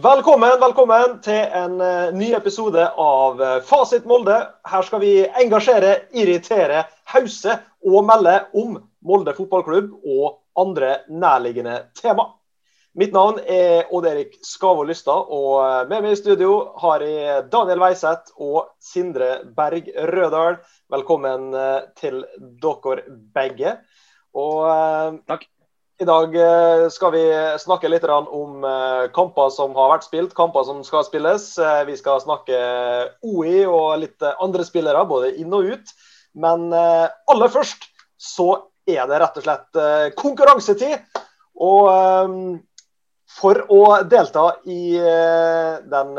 Velkommen, velkommen til en uh, ny episode av uh, Fasit Molde. Her skal vi engasjere, irritere, hause og melde om Molde fotballklubb og andre nærliggende tema. Mitt navn er Odd-Erik Skavo Lystad, og uh, med meg i studio har jeg Daniel Weiseth og Sindre Berg Rødal. Velkommen til dere begge. Og Takk. I dag eh, skal vi snakke litt om eh, kamper som har vært spilt, kamper som skal spilles. Eh, vi skal snakke OI og litt andre spillere, både inn og ut. Men aller først så er det rett og slett konkurransetid. Og for å delta i den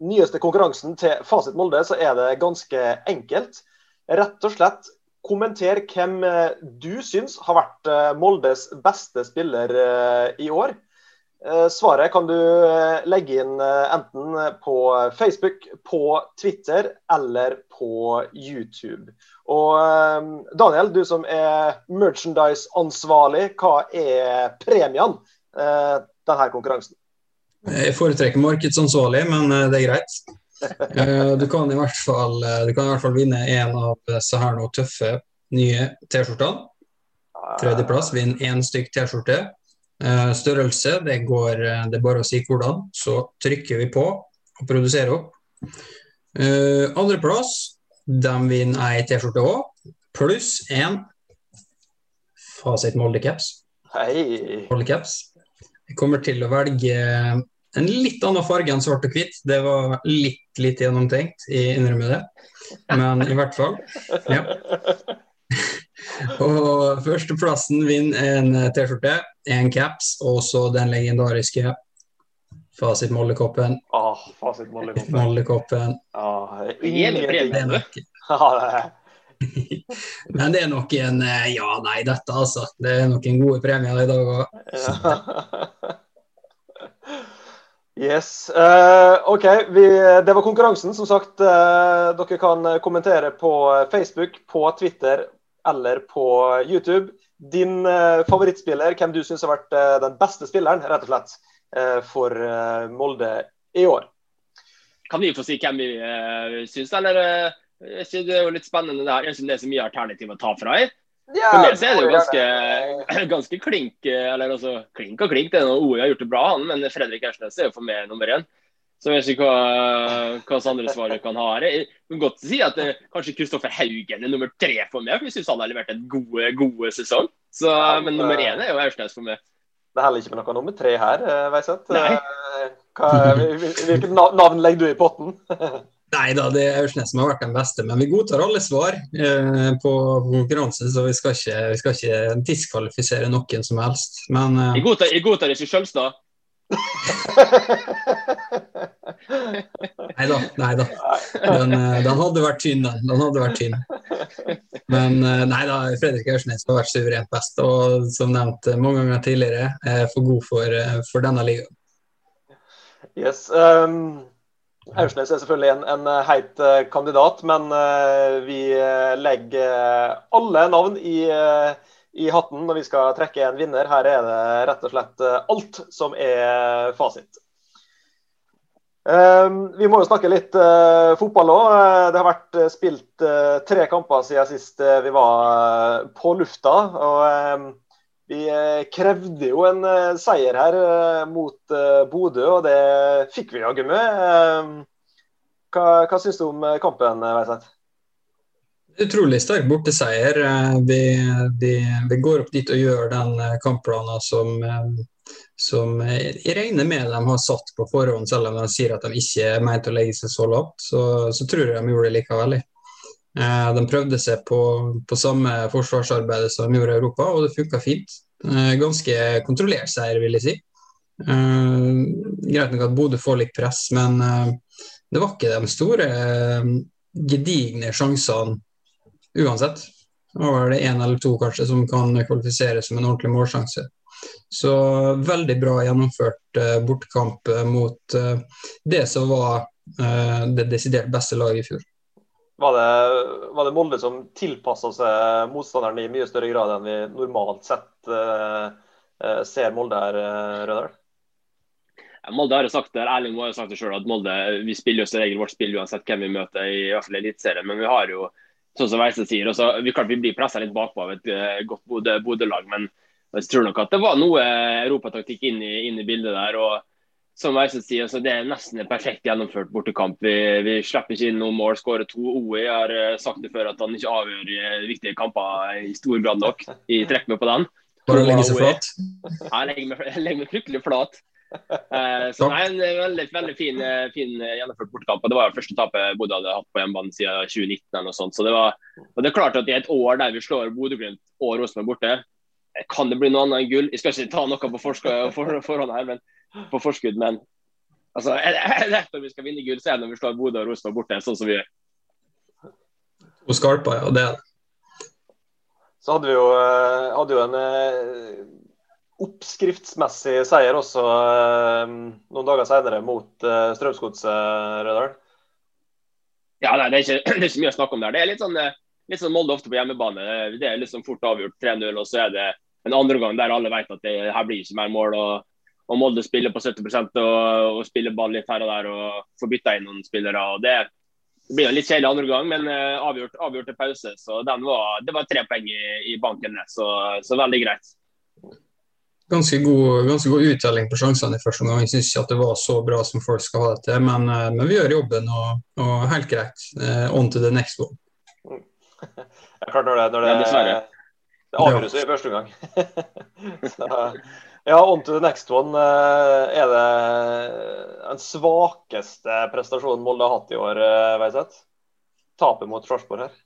nyeste konkurransen til Fasit Molde, så er det ganske enkelt. Rett og slett kommentere hvem eh, du syns har vært eh, Moldes beste spiller eh, i år. Svaret kan du legge inn enten på Facebook, på Twitter eller på YouTube. Og Daniel, du som er merchandise-ansvarlig, hva er premien denne konkurransen? Jeg foretrekker markedsansvarlig, men det er greit. Eh, du kan i hvert fall, eh, du kan i hvert fall vinne en av disse her nå tøffe nye T-skjortene. Tredjeplass, vinner én stykk T-skjorte. Eh, størrelse, det går Det er bare å si hvordan. Så trykker vi på og produserer opp. Andreplass, de vinner ei T-skjorte òg, pluss én Fasit Molde-caps. Molde-caps. Jeg kommer til å velge en litt annen farge enn svart og hvitt. Det var litt litt gjennomtenkt, jeg innrømmer det. Men i hvert fall. Ja. og førsteplassen vinner en T-skjorte, en caps og så den legendariske fasitmollekoppen. Mollekoppen. Ah, fasit Mollekoppen. Mollekoppen. Ah, Men det er nok en ja, nei, dette, altså. Det er nok en gode premier i dag òg. Yes. Uh, OK. Vi, det var konkurransen. Som sagt, uh, dere kan kommentere på Facebook, på Twitter eller på YouTube. Din uh, favorittspiller, hvem du syns har vært den beste spilleren, rett og slett, for Molde i år. Kan vi få si hvem vi uh, syns, eller? Uh, det er jo litt spennende det her. Jeg syns det er så mye alternativ å ta fra her. Ja, For meg er det jo ganske, ganske klink. Eller altså, klink og klink. Det er noe OI har gjort det bra, han, men Fredrik Ersnes er jo for meg nummer én. Så jeg vet ikke hva, hva andre svaret kan ha her. Jeg kan godt si at det, eh, kanskje Kristoffer Haugen er nummer tre for meg, for jeg syns han har levert en gode, gode sesong. Så, men nummer én er jo Aursnes for meg. Det er heller ikke med noe nummer tre her, eh, Veiseth. Eh, hvilket navn legger du i potten? Nei da, det er Aursnes som har vært den beste, men vi godtar alle svar eh, på konkurransen, så vi skal ikke, vi skal ikke diskvalifisere noen som helst. Men eh... Jeg godtar, jeg godtar ikke Sjølstad. nei da, nei da. Den, eh, den, hadde vært tynn, den. den hadde vært tynn. Men eh, nei da, Fredrik Aursnes har vært suverent best, og som nevnt mange ganger tidligere, er for god for, eh, for denne ligaen. Yes. Um Aursnes er selvfølgelig en, en eh, heit uh, kandidat, men uh, vi legger alle navn i, i, hatten når vi skal trekke en vinner. Her er det rett og slett alt som er fasit. vi må jo snakke litt fotball òg. det har vært spilt tre kamper siden sist vi var på lufta. og vi krevde jo en seier her mot Bodø, og det fikk vi jaggu med. Hva, hva syns du om kampen, Veiseth? Utrolig sterk borteseier. Vi, vi, vi, går opp dit og gjør den kampplanen som, som jeg regner med de har satt på forhånd, selv om de sier at de ikke er ment å legge seg så lavt. Så, så tror jeg de gjorde det likevel. Eh, de prøvde seg på, på samme forsvarsarbeidet som de gjorde i Europa, og det funka fint. Eh, ganske kontrollert seier, vil jeg si. Uh, greit nok at Bodø får litt press, men uh, det var ikke de store gedigne sjansene uansett. Det var det én eller to kanskje som kan kvalifisere som en ordentlig målsjanse. Så veldig bra gjennomført bortkamp mot det som var det desidert beste laget i fjor. Var det, var det Molde som tilpassa seg motstanderen i mye større grad enn vi normalt sett uh, ser Molde her, uh, Rødal? Molde har jo sagt det, Erling har jo sagt det selv, at Molde vi spiller jo som regel vårt spill uansett hvem vi møter, i, i hvert fall Eliteserien. Men vi har jo, sånn som Weise sier, også, vi, klart vi blir pressa litt bakpå av et godt Bodø-lag. Men jeg tror nok at det var noe europataktikk inn, inn i bildet der. og som Weise sier, altså, Det er nesten en perfekt gjennomført bortekamp. Vi, vi slipper ikke inn noen mål, skårer to. OE har uh, sagt det før at han ikke avgjør uh, viktige kamper i stor grad nok. Jeg trekk med på den. Bare legge seg flat? Ja, meg, legger meg fryktelig flat. Uh, så nei, En veldig, veldig fin, fin gjennomført bortekamp. og Det var jo første tapet Bodø hadde hatt på hjemmebane siden 2019. eller noe sånt. Så det, var, og det er klart at I et år der vi slår Bodø-Glimt og Rosenborg borte, kan det bli noe annet enn gull. Jeg skal ikke ta noe på forhånd her, men på forskudd, men altså, er det når vi skal vinne gull, så er det når vi slår Bodø og Rosenborg borte, sånn som vi gjør. Og skarpa, ja. Det er det. Så hadde vi jo, eh, hadde jo en eh, oppskriftsmessig seier også eh, noen dager senere mot Strømsgodset, Rødal. Ja, nei, det er, ikke, det er ikke mye å snakke om der. Det er litt sånn, litt sånn Molde ofte på hjemmebane. Det er liksom fort avgjort 3-0, og så er det en andre gang der alle vet at det her blir ikke mer mål. og og Molde spiller på 70 og, og spiller ball litt her og der og får bytta inn noen spillere. og Det, det blir en litt kjedelig andre gang, men uh, avgjort, avgjort til pause. så var, Det var tre poeng i, i banken, så, så, veldig greit. Ganske god, ganske god uttelling på sjansene i første omgang. Jeg syns ikke at det var så bra som folk skal ha det til, men, uh, men vi gjør jobben og, og helt greit. Uh, on to the next one. Ja, klart når det, når det, ja, det avgjøres i første omgang. så, ja, on to the next one. Eh, er det den svakeste prestasjonen Molde har hatt i år, eh, Veiseth? Tapet mot Sarpsborg her?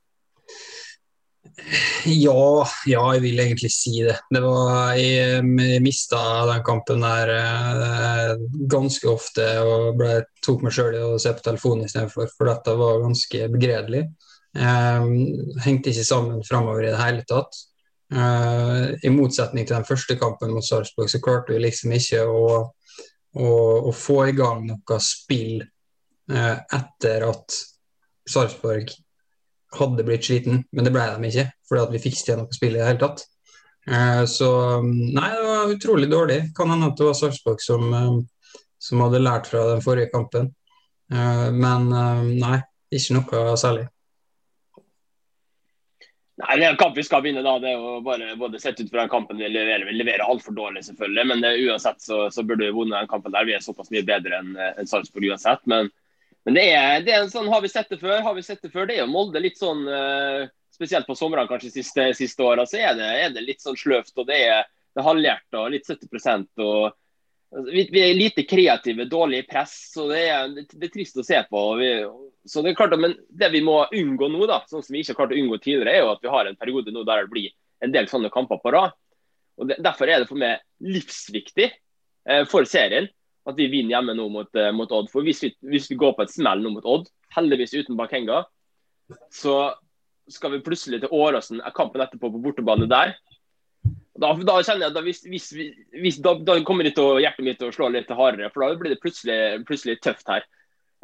Ja, ja, jeg vil egentlig si det. det var, jeg, jeg mista den kampen der eh, ganske ofte og ble, tok meg sjøl i å se på telefonen istedenfor, for dette var ganske begredelig. Eh, hengte ikke sammen framover i det hele tatt. Uh, I motsetning til den første kampen mot Sarpsborg, så klarte vi liksom ikke å, å, å få i gang noe spill uh, etter at Sarpsborg hadde blitt sliten, men det ble de ikke, fordi vi fikk til noe spill i det hele tatt. Uh, så nei, det var utrolig dårlig. Kan hende at det var Sarpsborg som, som, hadde lært fra den forrige kampen. men nei, ikke noe særlig. Nei, Det er en kamp vi skal vinne. da, det er jo bare både sett ut fra den kampen vi leverer. Vi leverer altfor dårlig, selvfølgelig, men det, uansett så, så, burde vi vunnet den kampen der. Vi er såpass mye bedre enn en Sarpsborg uansett. Men, men det, er, det, er, en sånn, har vi sett det før? Har vi sett det før? Det er jo Molde litt sånn uh, Spesielt på somrene kanskje siste, siste åra, så er det, er det, litt sånn sløvt. og Det er, det er halvhjerta og litt 70 og altså, vi, vi, er lite kreative, dårlig press. og Det er, det, er trist å se på. og Vi, så det er klart, men det vi må unngå nå, da, sånn som vi ikke har klart å unngå tidligere, er jo at vi har en periode nå der det blir en del sånne kamper på rad. Og det, Derfor er det for meg livsviktig eh, for serien at vi vinner hjemme nå mot, eh, mot Odd. For hvis vi, hvis vi, går på et smell nå mot Odd, heldigvis uten Bakenga, så skal vi plutselig til Åråsen, kampen etterpå på bortebane der. Da, da, kjenner jeg at hvis, hvis, hvis, da, da, kommer hjertet mitt til å slå litt hardere, for da blir det plutselig, plutselig tøft her.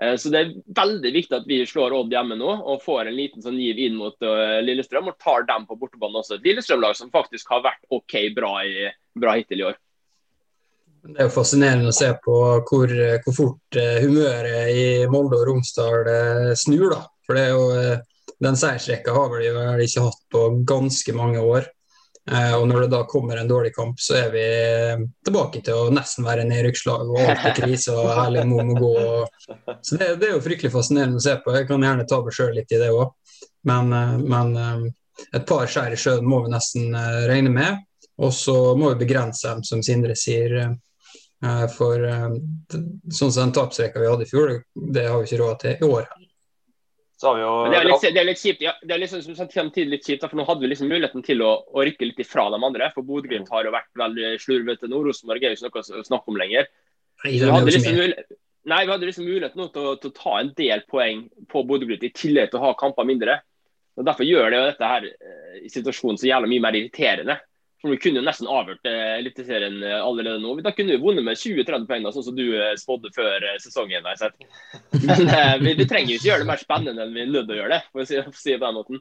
Eh, så Det er veldig viktig at vi slår Odd hjemme nå og får en liten sånn giv inn mot uh, Lillestrøm og tar dem på bortebane også. Et Lillestrøm-lag som faktisk har vært OK bra, i, bra hittil i år. Det er jo fascinerende å se på hvor, hvor fort uh, humøret i Molde og Romsdal snur. da. For det er jo, Den seiersrekka har vi vel ikke hatt på ganske mange år. Eh, og når det da kommer en dårlig kamp, så er vi tilbake til å nesten være nedrykkslag og alt er krise og Erling må gå. Så det, det, er jo fryktelig fascinerende å se på. Jeg kan gjerne ta meg sjøl litt i det òg. Men, eh, men, eh, et par skjær i sjøen må vi nesten regne med. Og så må vi begrense dem, som Sindre sier. For sånn som den tapsrekka vi hadde i fjor, det har vi ikke råd til i år. Så jo, det, er litt, det er litt kjipt, ja, det er liksom, samtidig litt kjipt, for nå hadde vi liksom muligheten til å, å rykke litt ifra de andre. For Bodø-Glimt har jo vært veldig slurvete nå. Rosenborg er jo ikke noe å snakke om lenger. vi hadde liksom, nei, vi hadde liksom mulighet nå til å, til å, ta en del poeng på Bodø-Glimt, i tillegg til å ha kamper mindre. Og Derfor gjør det jo dette her eh, i situasjonen så jævla mye mer irriterende. For Vi kunne jo nesten avhørt eh, Eliteserien eh, allerede nå. Da kunne vi vunnet med 20-30 poeng, sånn som du eh, spådde før sesongen. jeg sett. Men vi, vi, trenger jo ikke gjøre det mer spennende enn vi er nødt til å gjøre det, for å si, for å si det på den måten.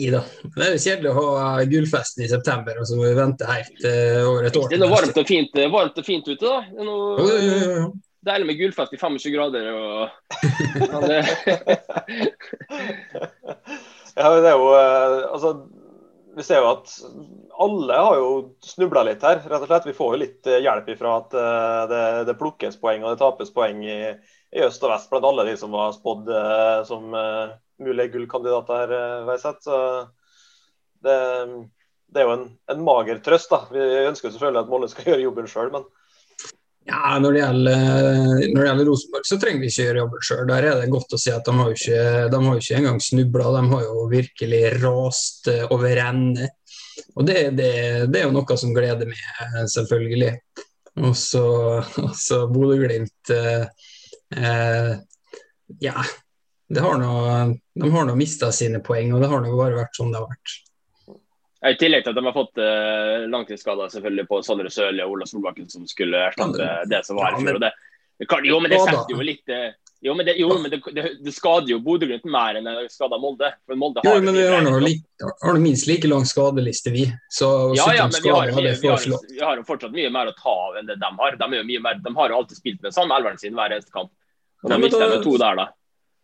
Ida. Det er jo kjedelig å ha gullfesten i september, og så må vi vente helt uh, over et år. Det er noe varmt og fint, varmt og fint ute, da. Det er noe oh, ja, ja, ja. deilig med gullfest i 25 grader. Og... ja, det er jo Altså, vi ser jo at alle har jo snubla litt her. rett og slett. Vi får jo litt hjelp ifra at det, det plukkes poeng og det tapes poeng i, i øst og vest blant alle de som var spådd som mulige gullkandidater uh. Så det, det, er jo en, en, mager trøst. da. Vi ønsker selvfølgelig at Molde skal gjøre jobben sjøl, men ja, Når det gjelder, det gjelder Rosenborg, så trenger vi ikke gjøre jobben sjøl. Der er det godt å si at de har jo ikke, de har jo ikke engang snubla. De har jo virkelig rast over ende. Og det, det, det, er jo noe som gleder meg, selvfølgelig. Og så Bodø-Glimt eh, eh, Ja, har noe, de har nå mista sine poeng, og det har nå bare vært sånn det har vært. I tillegg til at de har fått uh, langtidsskader selvfølgelig på Sondre Sørli og Ola Solbakken, som skulle erstatte det som var her. Det, jo, men det setter jo litt uh, jo, men, det, jo, men det, det, det skader jo Bodø-Glimt mer enn det skader Molde. Molde har jo, men vi har noe minst like lang skadeliste, vi. Så ja, ja, men vi har, mye, vi, har, vi har, fortsatt mye mer å ta av enn det de har. De, er mer, de har jo alltid spilt med samme elveren sin hver eneste kamp. De ja, mister to der, da.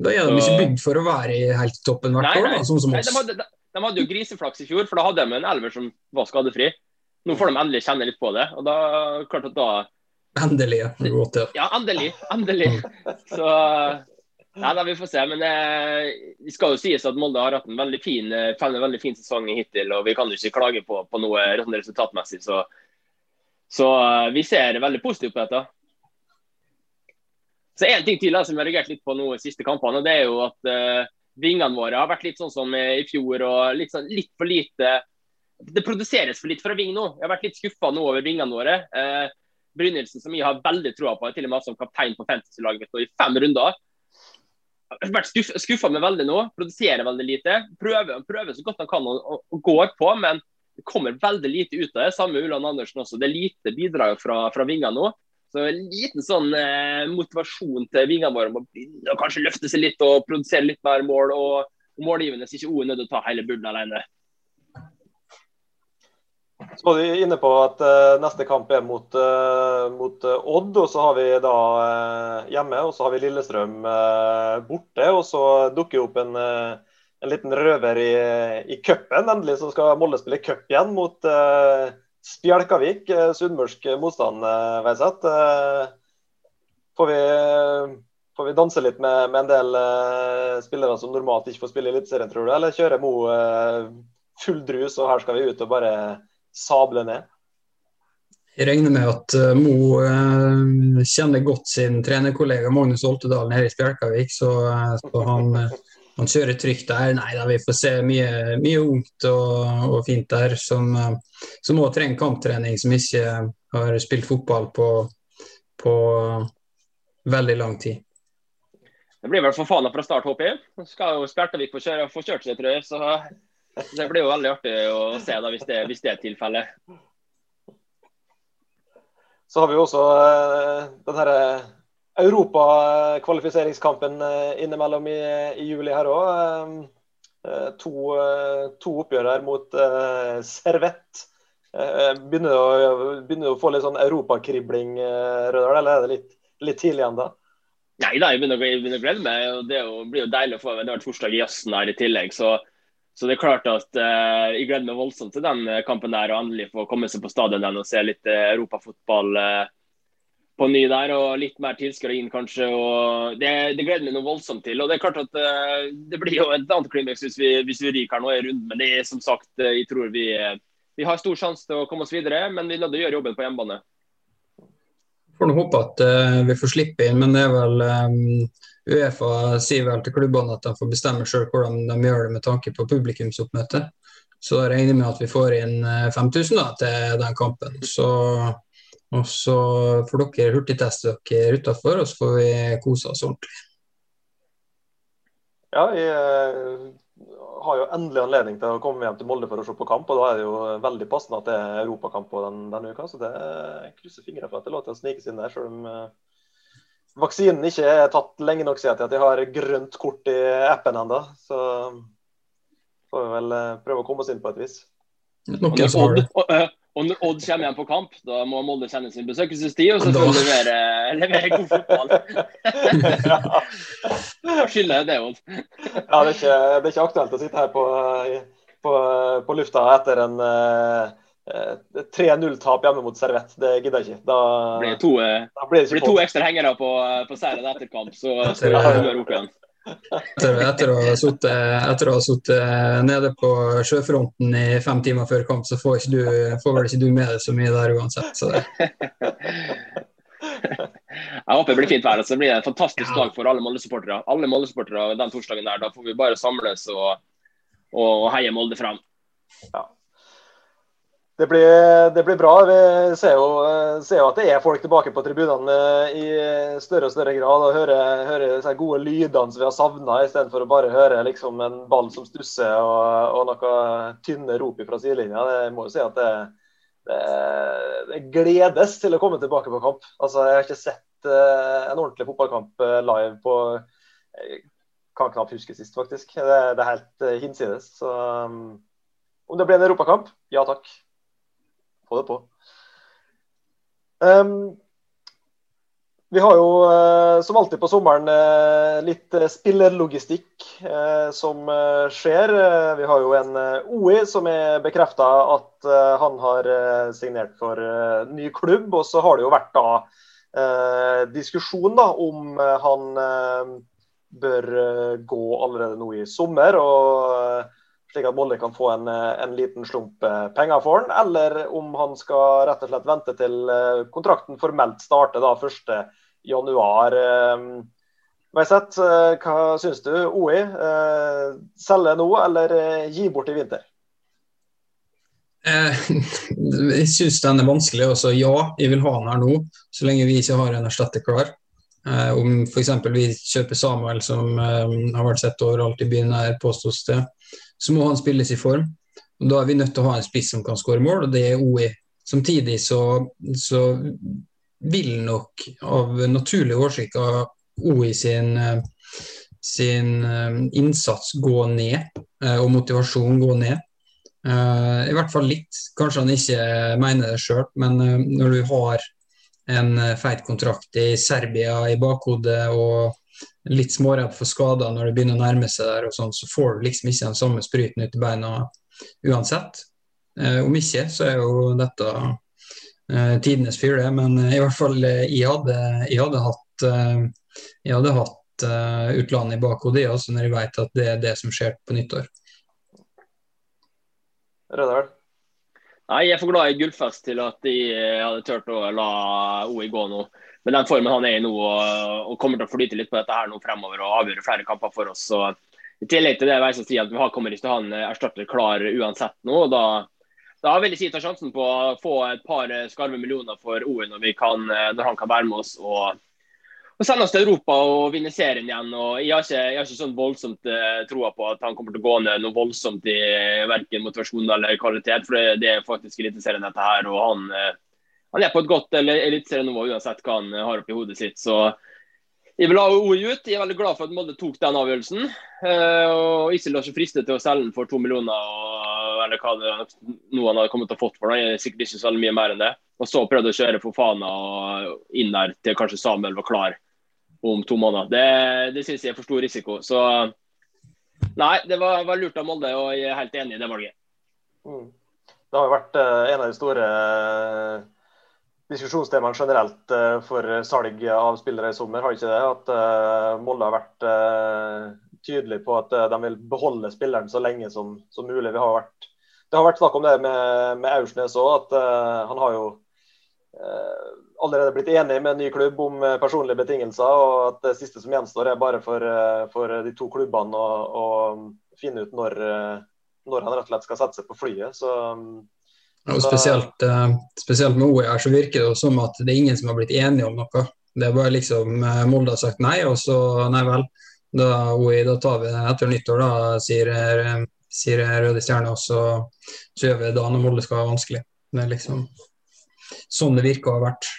Da er de ikke bygd for å være i helt toppen hvert år, sånn som oss. Nei, de, hadde, de, de, hadde, jo griseflaks i fjor, for da hadde de en elver som var skadefri. Nå får de endelig kjenne litt på det. og da, klart at da... Endelig. Ja. ja, endelig. Endelig. Så Nei, da, Vi får se. Men eh, det skal jo sies at Molde har hatt en veldig fin, eh, en veldig fin sesong hittil. og Vi kan jo ikke klage på, på noe resultatmessig. Så, så eh, vi ser veldig positivt på dette. Så En ting til som jeg har reagert litt på nå de siste kampene, det er jo at uh, vingene våre har vært litt sånn som i fjor. og litt, sånn, litt for lite Det produseres for litt fra ving nå. Jeg har vært litt skuffa nå over vingene våre. Eh, Brynildsen, som jeg har veldig troa på, til og med som kaptein på fantasy-laget mitt i fem runder. Jeg har vært skuffa, skuffa meg veldig nå. Produserer veldig lite. Prøver, prøver så godt han kan og, og går på, men det kommer veldig lite ut av det. Samme med Ulland Andersen også. Det er lite bidrag fra, fra vingene nå. Så en liten sånn eh, motivasjon til vingene våre om å begynne å kanskje løfte seg litt og produsere litt mer mål. Og målgivende så ikke O er nødt til å ta hele bullen alene. Så var du inne på at uh, neste kamp er mot, uh, mot uh, Odd, og så har vi da hjemme. Og så har vi Lillestrøm borte. Og så dukker opp en, en liten røver i, i cupen. Endelig så skal Molde spille cup igjen mot Spjelkavik, eh, sunnmørsk motstand, eh, Veiseth. Eh, får vi, får vi danse litt med, med en del spillere som normalt ikke får spille i Eliteserien, tror du? Eller kjører Mo full drus, og her skal vi ut og bare sable ned? Jeg regner med at Mo kjenner godt sin trenerkollega Magnus Oltedal nede i Spjelkavik, så, så han han kjører trygt der. Nei da, vi får se mye, mye ungt og, og, fint der som, som også trenger kamptrening, som ikke har spilt fotball på, på veldig lang tid. Det blir vel for faen fra start, håper jeg. Skal jo Spjertavik få, få kjørt seg, tror jeg. Så det blir jo veldig artig å se da, hvis det, hvis det er tilfellet. Så har vi jo også uh, den herre europakvalifiseringskampen eh, innimellom i, i juli her òg. Eh, eh, to, to, oppgjør her mot Servett. Begynner å, å få litt sånn europakribling, Rødal, eller er det litt, litt tidlig ennå? Nei da, jeg begynner, jeg begynner, å glede meg. Det blir jo deilig å få det har vært torsdag i jazzen her i tillegg. så så det er klart at eh, Jeg gleder meg voldsomt til den kampen der og endelig få komme seg på stadion og se litt eh, europafotball. Uh, på ny der, og litt mer tilskuere inn, kanskje. og det, det, gleder meg noe voldsomt til. og Det er klart at uh, det blir jo et antiklimaks hvis vi, hvis vi ryker nå i runden. Men det er som sagt, uh, jeg tror vi, vi har stor sjanse til å komme oss videre, men vi er nødt til å gjøre jobben på hjemmebane. Får nå håpe at uh, vi får slippe inn, men det er vel um, Uefa sier vel til klubbene at de får bestemme selv hvordan de gjør det med tanke på publikumsoppmøte. Så jeg regner med at vi får inn 5000 da, til den kampen. Så og så får dere hurtigteste dere utafor, og så får vi kose oss ordentlig. Ja, jeg eh, har jo endelig anledning til å komme hjem til Molde for å se på kamp. og Da er det jo veldig passende at det er europakamp på den, denne uka. Så det krysser fingrene for at det lov til å snike seg inn der, selv om uh, vaksinen ikke er tatt lenge nok siden til at jeg har grønt kort i appen ennå. Så Får vi vel prøve å komme oss inn på et vis. Noen som har det. Og når Odd kommer igjen på kamp, da må Molde sende sin besøkelsestid og så skal de levere, levere god fotball. Skylder det, Odd. ja, det er, ikke, det er, ikke, aktuelt å sitte her på, på, på lufta etter en uh, 3-0-tap hjemme mot Servett. Det gidder jeg ikke. Da blir det to, da blir det ikke blir to ekstra hengere på, på seieren etter kamp, så skal vi gjøre opp Etter, etter, å ha sittet nede på sjøfronten i fem timer før kamp, så får, du, får vel ikke du med deg så mye der uansett. Jeg håper det blir fint vær. Så det blir en fantastisk dag for alle Molde-supportere. Alle Molde-supportere den torsdagen der. Da får vi bare samles og, og heie Molde fram. Ja. Det blir, det blir, bra. Vi ser jo, ser jo, at det er folk tilbake på tribunene i større og større grad. og Hører, hører de gode lydene som vi har savna, istedenfor å bare høre liksom, en ball som stusser og, og noe tynne rop fra sidelinja. Det må jo si at det, det, det, gledes til å komme tilbake på kamp. Altså, Jeg har ikke sett uh, en ordentlig fotballkamp uh, live på Jeg kan knapt huske sist, faktisk. Det, det er helt hinsides. Så um, om det blir en europakamp, ja takk det på. Um, vi har jo uh, som alltid på sommeren uh, litt uh, spillerlogistikk som skjer. vi har jo en OI som er bekrefta at han har signert for ny klubb. Og så har det jo vært da diskusjon da, om han bør gå allerede nå i sommer. og slik at Molde kan få en, eh, en, liten slump eh, penger for han, eller om han skal rett og slett vente til eh, kontrakten formelt starter da 1.1. Veiseth, hva syns du? OI, selge nå eller gi bort i vinter? Jeg syns den er vanskelig. Også ja, jeg vil ha den her nå, så lenge vi ikke har en erstatter klar. Om f.eks. vi kjøper Samuel, som har vært sett overalt i byen her, påstås det så må han spilles i form. Og Da er vi nødt til å ha en spiss som kan skåre mål, og det er OI. Samtidig så, så vil nok av naturlige årsaker OI sin, sin eh, innsats gå ned, eh, og motivasjon gå ned. Eh, I hvert fall litt. Kanskje han ikke mener det sjøl, men når du har en feit kontrakt i Serbia i bakhodet og litt småredd for skader når det begynner å nærme seg der, og sånn, så får du liksom ikke den samme spryten ut i beina uansett. Eh, om ikke, så er jo dette eh, tidenes fyr, det. Men eh, i hvert fall eh, jeg hadde, jeg hadde hatt, eh, jeg hadde hatt eh, utlandet i bakhodet også når jeg vet at det er det som skjer på nyttår. Rødal? Nei, Jeg er for glad i Gullfest til at de hadde turt å la OI gå nå med den formen han er i nå og, kommer til å flyte litt på dette her nå fremover og avgjøre flere kamper for oss. Så I tillegg til det jeg si at vi har, kommer ikke til å ha en erstatter klar uansett nå. og da, da vil jeg si ta sjansen på å få et par skarve millioner for OE når, kan, når han kan være med oss og, og sende oss til Europa og vinne serien igjen. og Jeg har ikke, jeg har ikke sånn voldsomt uh, troa på at han kommer til å gå ned noe voldsomt i verken motivasjon eller kvalitet. for Det, det er faktisk Eliteserien dette her. og han uh, han er på et godt eliteserienivå uansett hva han har oppi hodet sitt. så jeg vil ha ordet ut. Jeg er veldig glad for at Molde tok den avgjørelsen. Eh, og ikke lar seg friste til å selge den for to millioner, og, eller hva det noe han hadde kommet til å fått for. Jeg er sikkert ikke så mye mer enn det. Og så prøvde å kjøre for Fana inn der til kanskje Samuel var klar om to måneder. Det, det syns jeg er for stor risiko. Så nei, det var, var, lurt av Molde, og jeg er helt enig i det valget. Mm. Det har vært uh, en av de store uh diskusjonstemaene generelt uh, for salg av spillere i sommer, har ikke det? At uh, Molde har vært tydelig på at de vil beholde spilleren så lenge som, som mulig. Har vært, det har vært snakk om det med, med Aursnes òg, at han har jo allerede blitt enig med en ny klubb om personlige betingelser. og at Det siste som gjenstår, er bare for, for de to klubbene å, å finne ut når, når, han rett og slett skal sette seg på flyet. Så og spesielt, uh, spesielt med OE så virker det som at det er ingen som har blitt enige om noe. Det er bare liksom uh, Molde har sagt nei, og så nei vel. Da, OI, da tar vi det etter nyttår, da, sier, sier Røde Stjerne. Og så, så, gjør vi det da når Molde skal være vanskelig. Det er liksom sånn det virker å ha vært.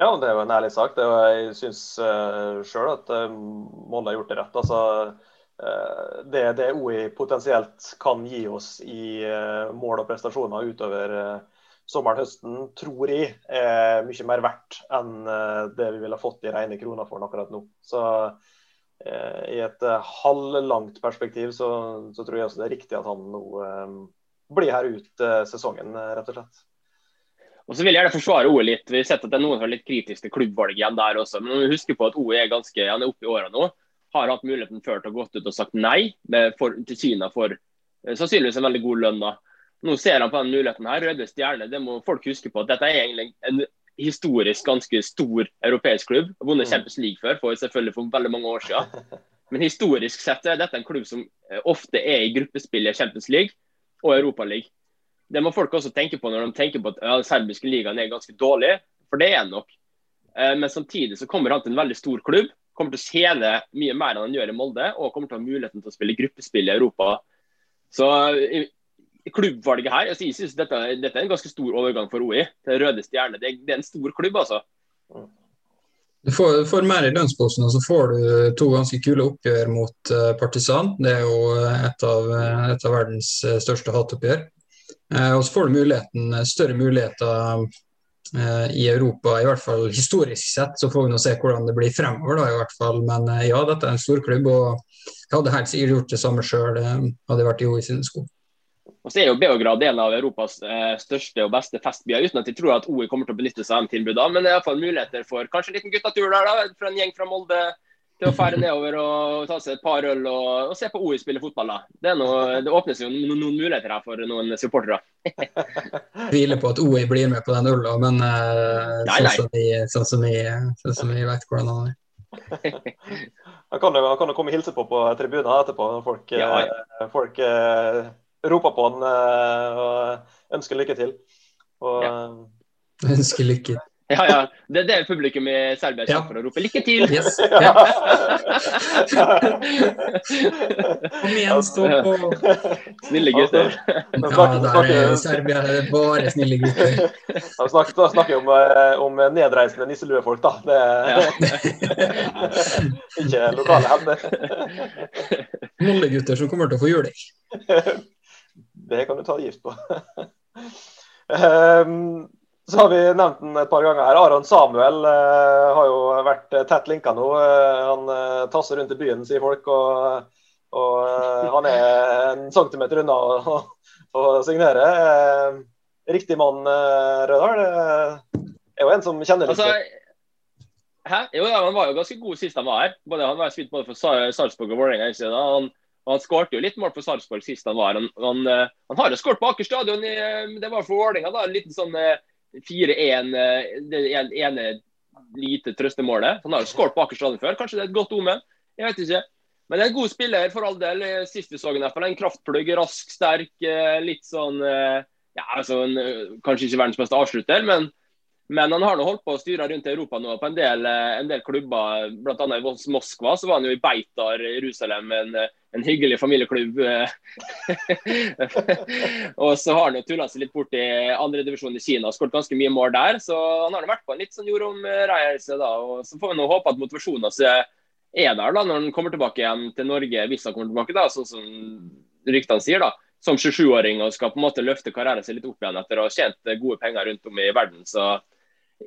Ja, det er jo en ærlig sak. Jeg syns uh, sjøl at uh, Molde har gjort det rett. Altså, det, det OI potensielt kan gi oss i mål og prestasjoner utover sommeren-høsten, tror jeg er mye mer verdt enn det vi ville fått i rene kroner for akkurat nå. Så i et halvlangt perspektiv så, så, tror jeg også det er riktig at han nå blir her ut sesongen, rett og slett. Og så vil jeg gjerne forsvare OE litt. Vi har sett at det er noen som er litt kritiske til klubbvalg igjen der også. Men vi husker på at OE er ganske, han er oppe i åra nå. Har hatt muligheten før til å gått ut og sagt nei for, til Kina for eh, sannsynligvis en veldig god lønn. da. Nå ser han på den muligheten her. Røde Stjerne, det må folk huske på. at Dette er egentlig en historisk ganske stor europeisk klubb. Har vunnet mm. Champions League før, for selvfølgelig for veldig mange år siden. Men historisk sett er dette en klubb som eh, ofte er i gruppespill i Champions League og Europa League. Det må folk også tenke på når de tenker på at ja, den serbiske ligaen er ganske dårlig, for det er den nok. Eh, men samtidig så kommer han til en veldig stor klubb, kommer til å tjene mye mer enn han gjør i Molde, og kommer til å ha muligheten til å spille gruppespill i Europa. Så klubbvalget her, altså, jeg synes dette, dette, er en ganske stor overgang for OI til Røde Stjerne. Det, det, er en stor klubb, altså. Du får, du får mer i lønnsposen, og så får du to ganske kule oppgjør mot uh, Partisan. Det er jo et av, et av verdens største hatoppgjør. Eh, og så får du muligheten, eh, større muligheter eh, i Europa, i hvert fall historisk sett. Så får vi nå se hvordan det blir fremover, da, i hvert fall. Men ja, dette er en storklubb, og jeg hadde helt sikkert gjort det samme sjøl, hadde jeg vært i OI sine sko. Og så er jo Beograd en av Europas eh, største og beste festbyer, uten at jeg tror at OI kommer til å benytte seg av tilbudene. Men det er iallfall muligheter for kanskje en liten guttatur der, da, for en gjeng fra Molde til å fære nedover og ta seg et par øl og, og se på OI spille fotball. da. Det, noe, det åpnes jo noen, noen, muligheter her for noen supportere. Tviler på at OI blir med på den øla, men uh, nei, nei. Sånn, som vi, sånn, som vi, sånn som vi vet hvordan han er. Han kan, jo, han kan jo komme og hilse på på tribunen etterpå når folk, ja, ja. Eh, folk uh, roper på han uh, og ønsker lykke til. Og, ja. Ønsker lykke. Ja, ja. Det er det publikum i Serbia ja. for å rope 'lykke til'. Yes. Ja. Kom igjen, stå på. Snille gutter. Ja, der er Serbia det er bare snille gutter. Da snakker, vi snakker vi om, eh, om nedreisende nisseluefolk, da. Det er ikke lokale hender. Mollegutter som kommer til å få juling. Det kan du ta gift på. Um, så har vi nevnt den et par ganger her. Aron Samuel eh, har jo vært tett linka nå. Eh, han eh, tasser rundt i byen, sier folk. Og, og eh, han er en centimeter unna å, å signere. Eh, riktig mann, eh, Rødal. er jo en som kjenner litt. Altså, Hæ? Jo, ja, Han var jo ganske god sist han var her. Både, han var spilt både for Sarpsborg og Vålerenga. Han, han skårte jo litt mål for Sarpsborg sist han var. Han, han, han har jo skåret på Aker stadion. Det var for Vålerenga. En liten sånn 4-1, eh, det ene lite trøstemålet. Han har jo skåret på Aker stadion før, kanskje det er et godt omen? Jeg vet ikke. Men det er en god spiller for all del. Sist vi så ham, en kraftplugg, rask, sterk. Eh, litt sånn eh, ja, altså, Kanskje ikke verdens beste avslutter, men men han har nå holdt på å styre rundt i Europa nå på en del, eh, en del klubber. Bl.a. i Moskva så var han jo i Beitar i Jerusalem, en, en hyggelig familieklubb. og så har han jo tulla seg litt bort i andredivisjon i Kina og skåret ganske mye mål der. Så han har nå vært på en litt sånn jordomreise da. og Så får vi nå håpe at motivasjonen hans er der da når han kommer tilbake igjen til Norge, hvis han kommer tilbake, da, sånn som ryktene sier. da som 27-åring og skal på en måte løfte karrieren sin litt opp igjen etter å ha tjent gode penger rundt om i verden. Så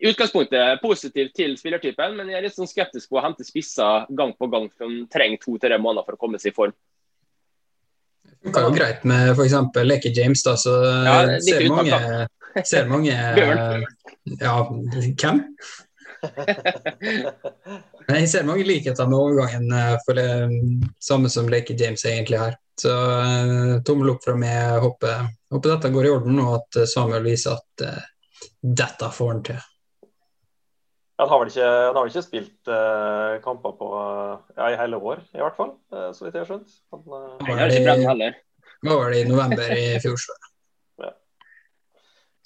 i utgangspunktet positiv til spillertypen, men jeg er litt sånn skeptisk på å hente spisser gang på gang som trenger to-tre måneder for å komme seg i form. Det funka jo greit med f.eks. Leke James, da, så ja, ser, mange, ser mange Ja, hvem? Jeg ser mange likheter med overgangen eh, for det samme som Leke James egentlig her. Så tommel opp fra meg. Håper, håper dette går i orden, og at Samuel viser at uh, dette får han til. Han har vel ikke, han har vel ikke spilt uh, kamper på ja, i hele år, i hvert fall, uh, så vidt jeg har skjønt. Han, uh, Nei, har ikke brent heller. Var det i november i fjor, ja.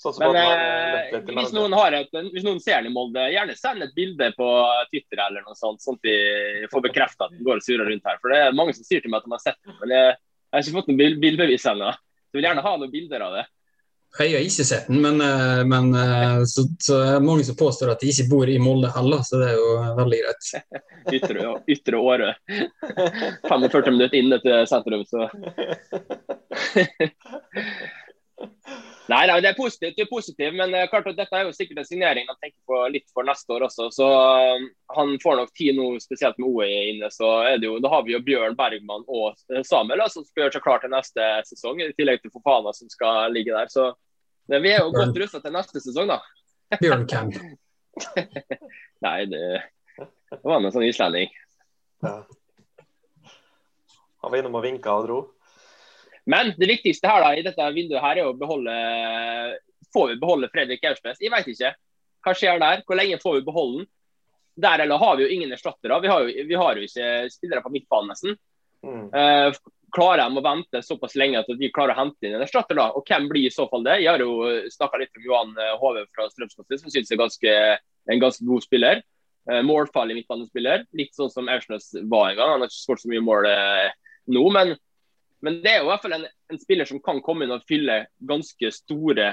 Sånn Men eh, hvis, noen har et, hvis noen ser i Molde, gjerne send et bilde på Twitter eller noe sånt, sånn at de får bekrefta at den går og surrer rundt her. For det er mange som sier til meg at de har sett den, men jeg, jeg har ikke fått noen bildebevis ennå. Så jeg vil gjerne ha noen bilder av det. Jeg har ikke sett den, men, eh, men eh, så, så, er mange som påstår at de ikke bor i Molde heller, så det er jo veldig greit. Ytre, ytre Åre. 45 minutter inn til sentrum, så Nei, nei, det er positivt, det er positivt, men uh, klart at dette er jo sikkert en signering de tenker på litt for neste år også. Så uh, han får nok tid nå, spesielt med OE inne. Så er det jo, da har vi jo Bjørn Bergman og uh, Samuel som skal gjøre seg klar til neste sesong, i tillegg til Fofana som skal ligge der. Så men vi er jo godt rusta til neste sesong, da. Bjørn Camp. nei, det, det var en sånn islending. Ja. Han var innom og vinka og dro. Men det viktigste her da, i dette vinduet her er å beholde Får vi beholde Fredrik Aursnes? Jeg vet ikke. Hva skjer der? Hvor lenge får vi beholde den? Der eller har vi jo ingen erstattere. Vi vi har jo ikke spillere på midtbanen nesten. Mm. Uh, klarer de å vente såpass lenge at vi klarer å hente inn en erstatter, da? Og hvem blir i så fall det? Jeg har jo snakka litt om Johan Hove fra Strømsgodset, som syns er ganske, en ganske god spiller. Uh, målfarlig midtbanespiller. Litt sånn som Aursnes var en gang. Han har ikke skåret så mye mål uh, nå, men men det er jo i hvert fall en, en spiller som kan komme inn og fylle ganske store,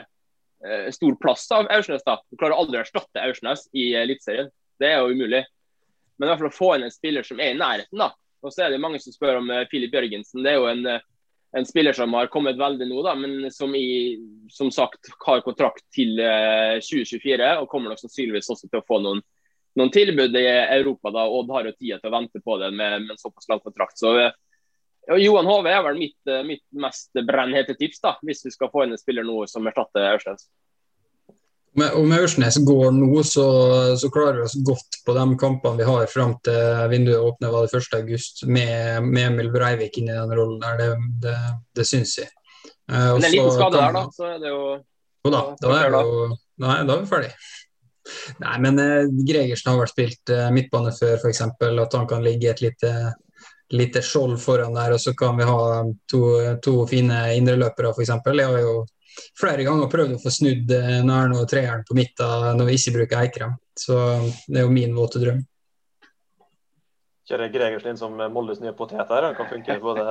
eh, stor plass av Aursnes. da. Du klarer aldri å erstatte Aursnes i Eliteserien. Det er jo umulig. Men i hvert fall å få inn en spiller som er i nærheten. da. Og så er det mange som spør om Filip eh, Jørgensen. Det er jo en, eh, en, spiller som har kommet veldig nå, da, men som i, som sagt har kontrakt til eh, 2024. Og kommer nok sannsynligvis også til å få noen, noen tilbud i Europa. da, Odd har jo tida til å vente på det med, med en såpass lang kontrakt. så eh, Johan Hove er vel mitt, eh, mitt mest brennhete tips, da, hvis vi skal få inn en spiller nå som erstatter Aursnes. Om Aursnes går nå, så, så, klarer vi oss godt på de kampene vi har fram til vinduet åpner var det 1.8, med, med Emil Breivik inn i den rollen der. Det, det, det syns jeg. Uh, Men en liten skade der, da, så er det jo Jo da, da er, jo, nei, da er vi ferdig. Nei, men uh, Gregersen har vel spilt uh, midtbane før, f.eks. At han kan ligge et lite lite skjold foran der, og så kan vi ha to, to fine indreløpere f.eks. Jeg har jo flere ganger prøvd å få snudd eh, og treeren på midten når vi ikke bruker Eikrem. Så det er jo min våte drøm. Kjører Gregersen inn som Moldes nye potet her? Han kan funke både,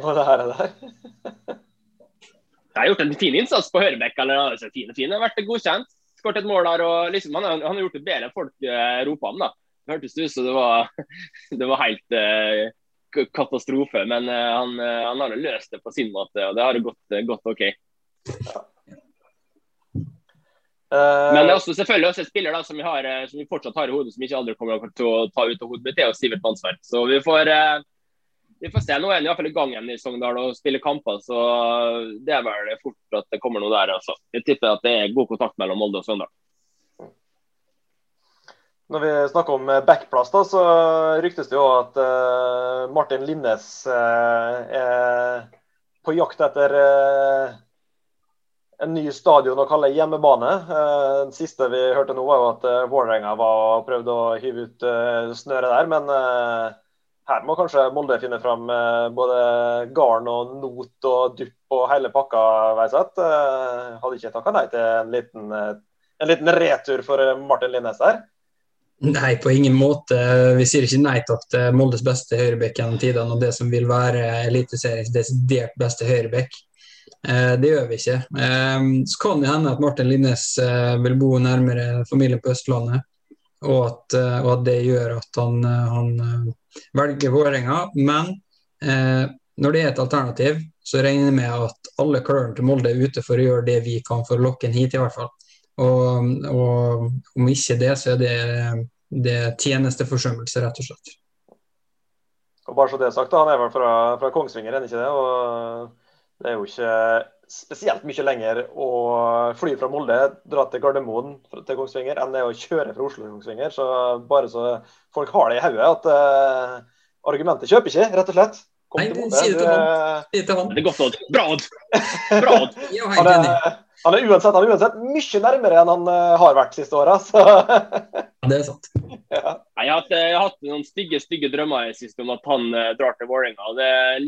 både her og der. Jeg har gjort en fin innsats på Hørebekk. eller altså, fine, fine. Vært godkjent. Skåret et mål der. og liksom, han, han, har gjort det bedre enn folk eh, roper om. da. Det hørtes ut som det var, det var helt eh, katastrofe, men uh, han, uh, han, har løst det på sin måte, og det har gått, uh, gått OK. Ja. Men det er også selvfølgelig også et spiller da, som, vi har, som vi fortsatt har i hodet, som ikke aldri kommer til å ta ut av hodet mitt, det er jo Sivert Mannsverk. Så vi får, vi får se. Nå er han iallfall i gang igjen i Sogndal og spiller kamper, så det er vel fort at det kommer noe der. Altså. Jeg tipper at det er god kontakt mellom Molde og Sogndal. Når vi snakker om eh, backplass, da, så ryktes det jo at uh, Martin Linnes uh, er på jakt etter uh, en ny stadion å kalle hjemmebane. Den siste vi hørte nå, var jo at Vålerenga prøvde å hive ut snøret der. Men her må kanskje Molde finne fram både garn og not og dupp og hele pakka, Veiseth. Hadde ikke takka nei til en liten, en liten retur for Martin Linnes her? Nei, på ingen måte. Vi sier ikke nei takk til Moldes beste høyrebekk gjennom tidene og det som vil være Eliteseriens desidert beste høyrebekk. Eh, det gjør vi ikke. Eh, så kan det hende at Martin Linnes eh, vil bo nærmere familien på Østlandet, og at, og at det gjør at han, han velger Vålerenga. Men når det er et alternativ, så regner jeg med at alle klørne til Molde er ute for å gjøre det vi kan for å lokke ham hit, i hvert fall. Og, og, om ikke det, så er det, det tjenesteforsømmelse, rett og slett. Og bare så det er sagt, Han er vel fra, fra Kongsvinger, er ikke det? Og det er jo ikke spesielt mye lenger å fly fra Molde, dra til Gardermoen til Kongsvinger, enn det er å kjøre fra Oslo til Kongsvinger. Så bare så folk har det i hodet, at uh, argumentet kjøper ikke, rett og slett. Nei, si det til han. Det er godt Odd. Bra, Odd! Bra, Odd. Han er, uansett, han er uansett mye nærmere enn han uh, har vært siste åra. det er sant. Ja. Jeg, har hatt, jeg, har hatt, noen stygge stygge drømmer i siste om at han uh, drar til Vålerenga. Uh,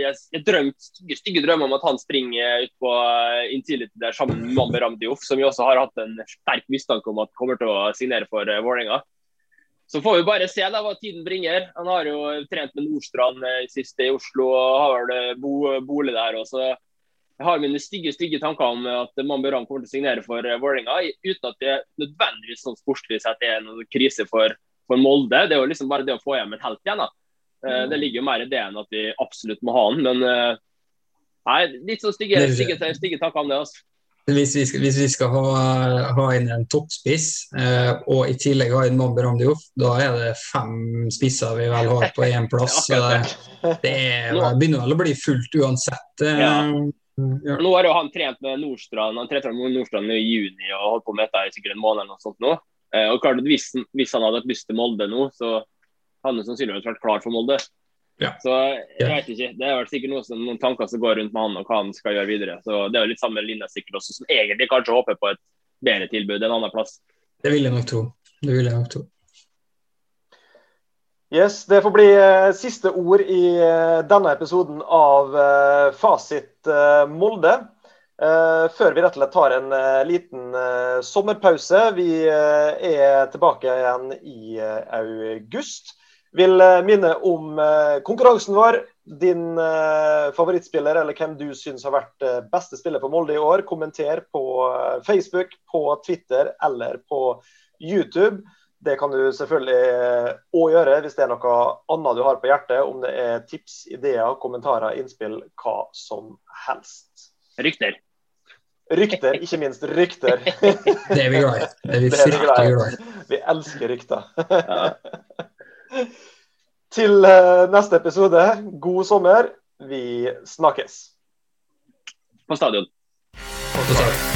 jeg har drømt stygge, stygge drømmer om at han springer ut på uh, Intility der sammen med Mambe Ramdioff, som vi også har hatt en sterk mistanke om at kommer til å signere for uh, Vålerenga. Så får vi bare se da hva tiden bringer. Han har jo trent med Nordstrand eh, sist i Oslo og har vel bo, bolig der. og så jeg har mine stygge stygge tanker om at Mamberan kommer til å signere for Vålerenga, uten at det nødvendigvis sånn sportslig sett er noen krise for, for, Molde. Det er jo liksom bare det å få hjem en helt igjen. da. Mm. Det ligger jo mer i det enn at vi absolutt må ha han. Men nei, litt sånn stygge, stygge, stygge tanker om det. altså. Hvis vi, hvis vi skal ha, ha, inn en toppspiss eh, og i tillegg ha inn Mambi Ramdiouf, da er det fem spisser vi vel har på én plass. det, det, er, begynner vel å bli fullt uansett. Eh, ja. Ja. Nå har jo han trent med Nordstrand han trente med Nordstrand i juni og holdt på med dette i sikkert en måned. eller noe sånt nå. Eh, og klart at hvis, hvis, han hadde lyst til Molde nå, så hadde han sannsynligvis vært klar for Molde. Ja. Så jeg vet ikke. Det er vel sikkert noe som, noen tanker som går rundt med han og hva han skal gjøre videre. Så Det er jo litt samme linja sikkert også, som egentlig kanskje håper på et bedre tilbud en annen plass. Det vil jeg nok tro. Det vil jeg nok tro. Yes, Det får bli eh, siste ord i eh, denne episoden av eh, Fasit Molde. før vi rett og slett tar en liten sommerpause. Vi er tilbake igjen i august. Vil eh, minne om eh, konkurransen vår. Din eh, favorittspiller, eller hvem du syns har vært beste spiller for Molde i år. Kommenter på Facebook, på Twitter eller på YouTube. Det kan du selvfølgelig òg gjøre hvis det er noe annet du har på hjertet. Om det er tips, ideer, kommentarer, innspill, hva som helst. Rykter. Rykter, ikke minst rykter. det er vi glad i. Det er vi fryktelig glad i. Vi elsker rykter. Ja. Til eh, neste episode, god sommer. Vi snakkes. På stadion. På stadion.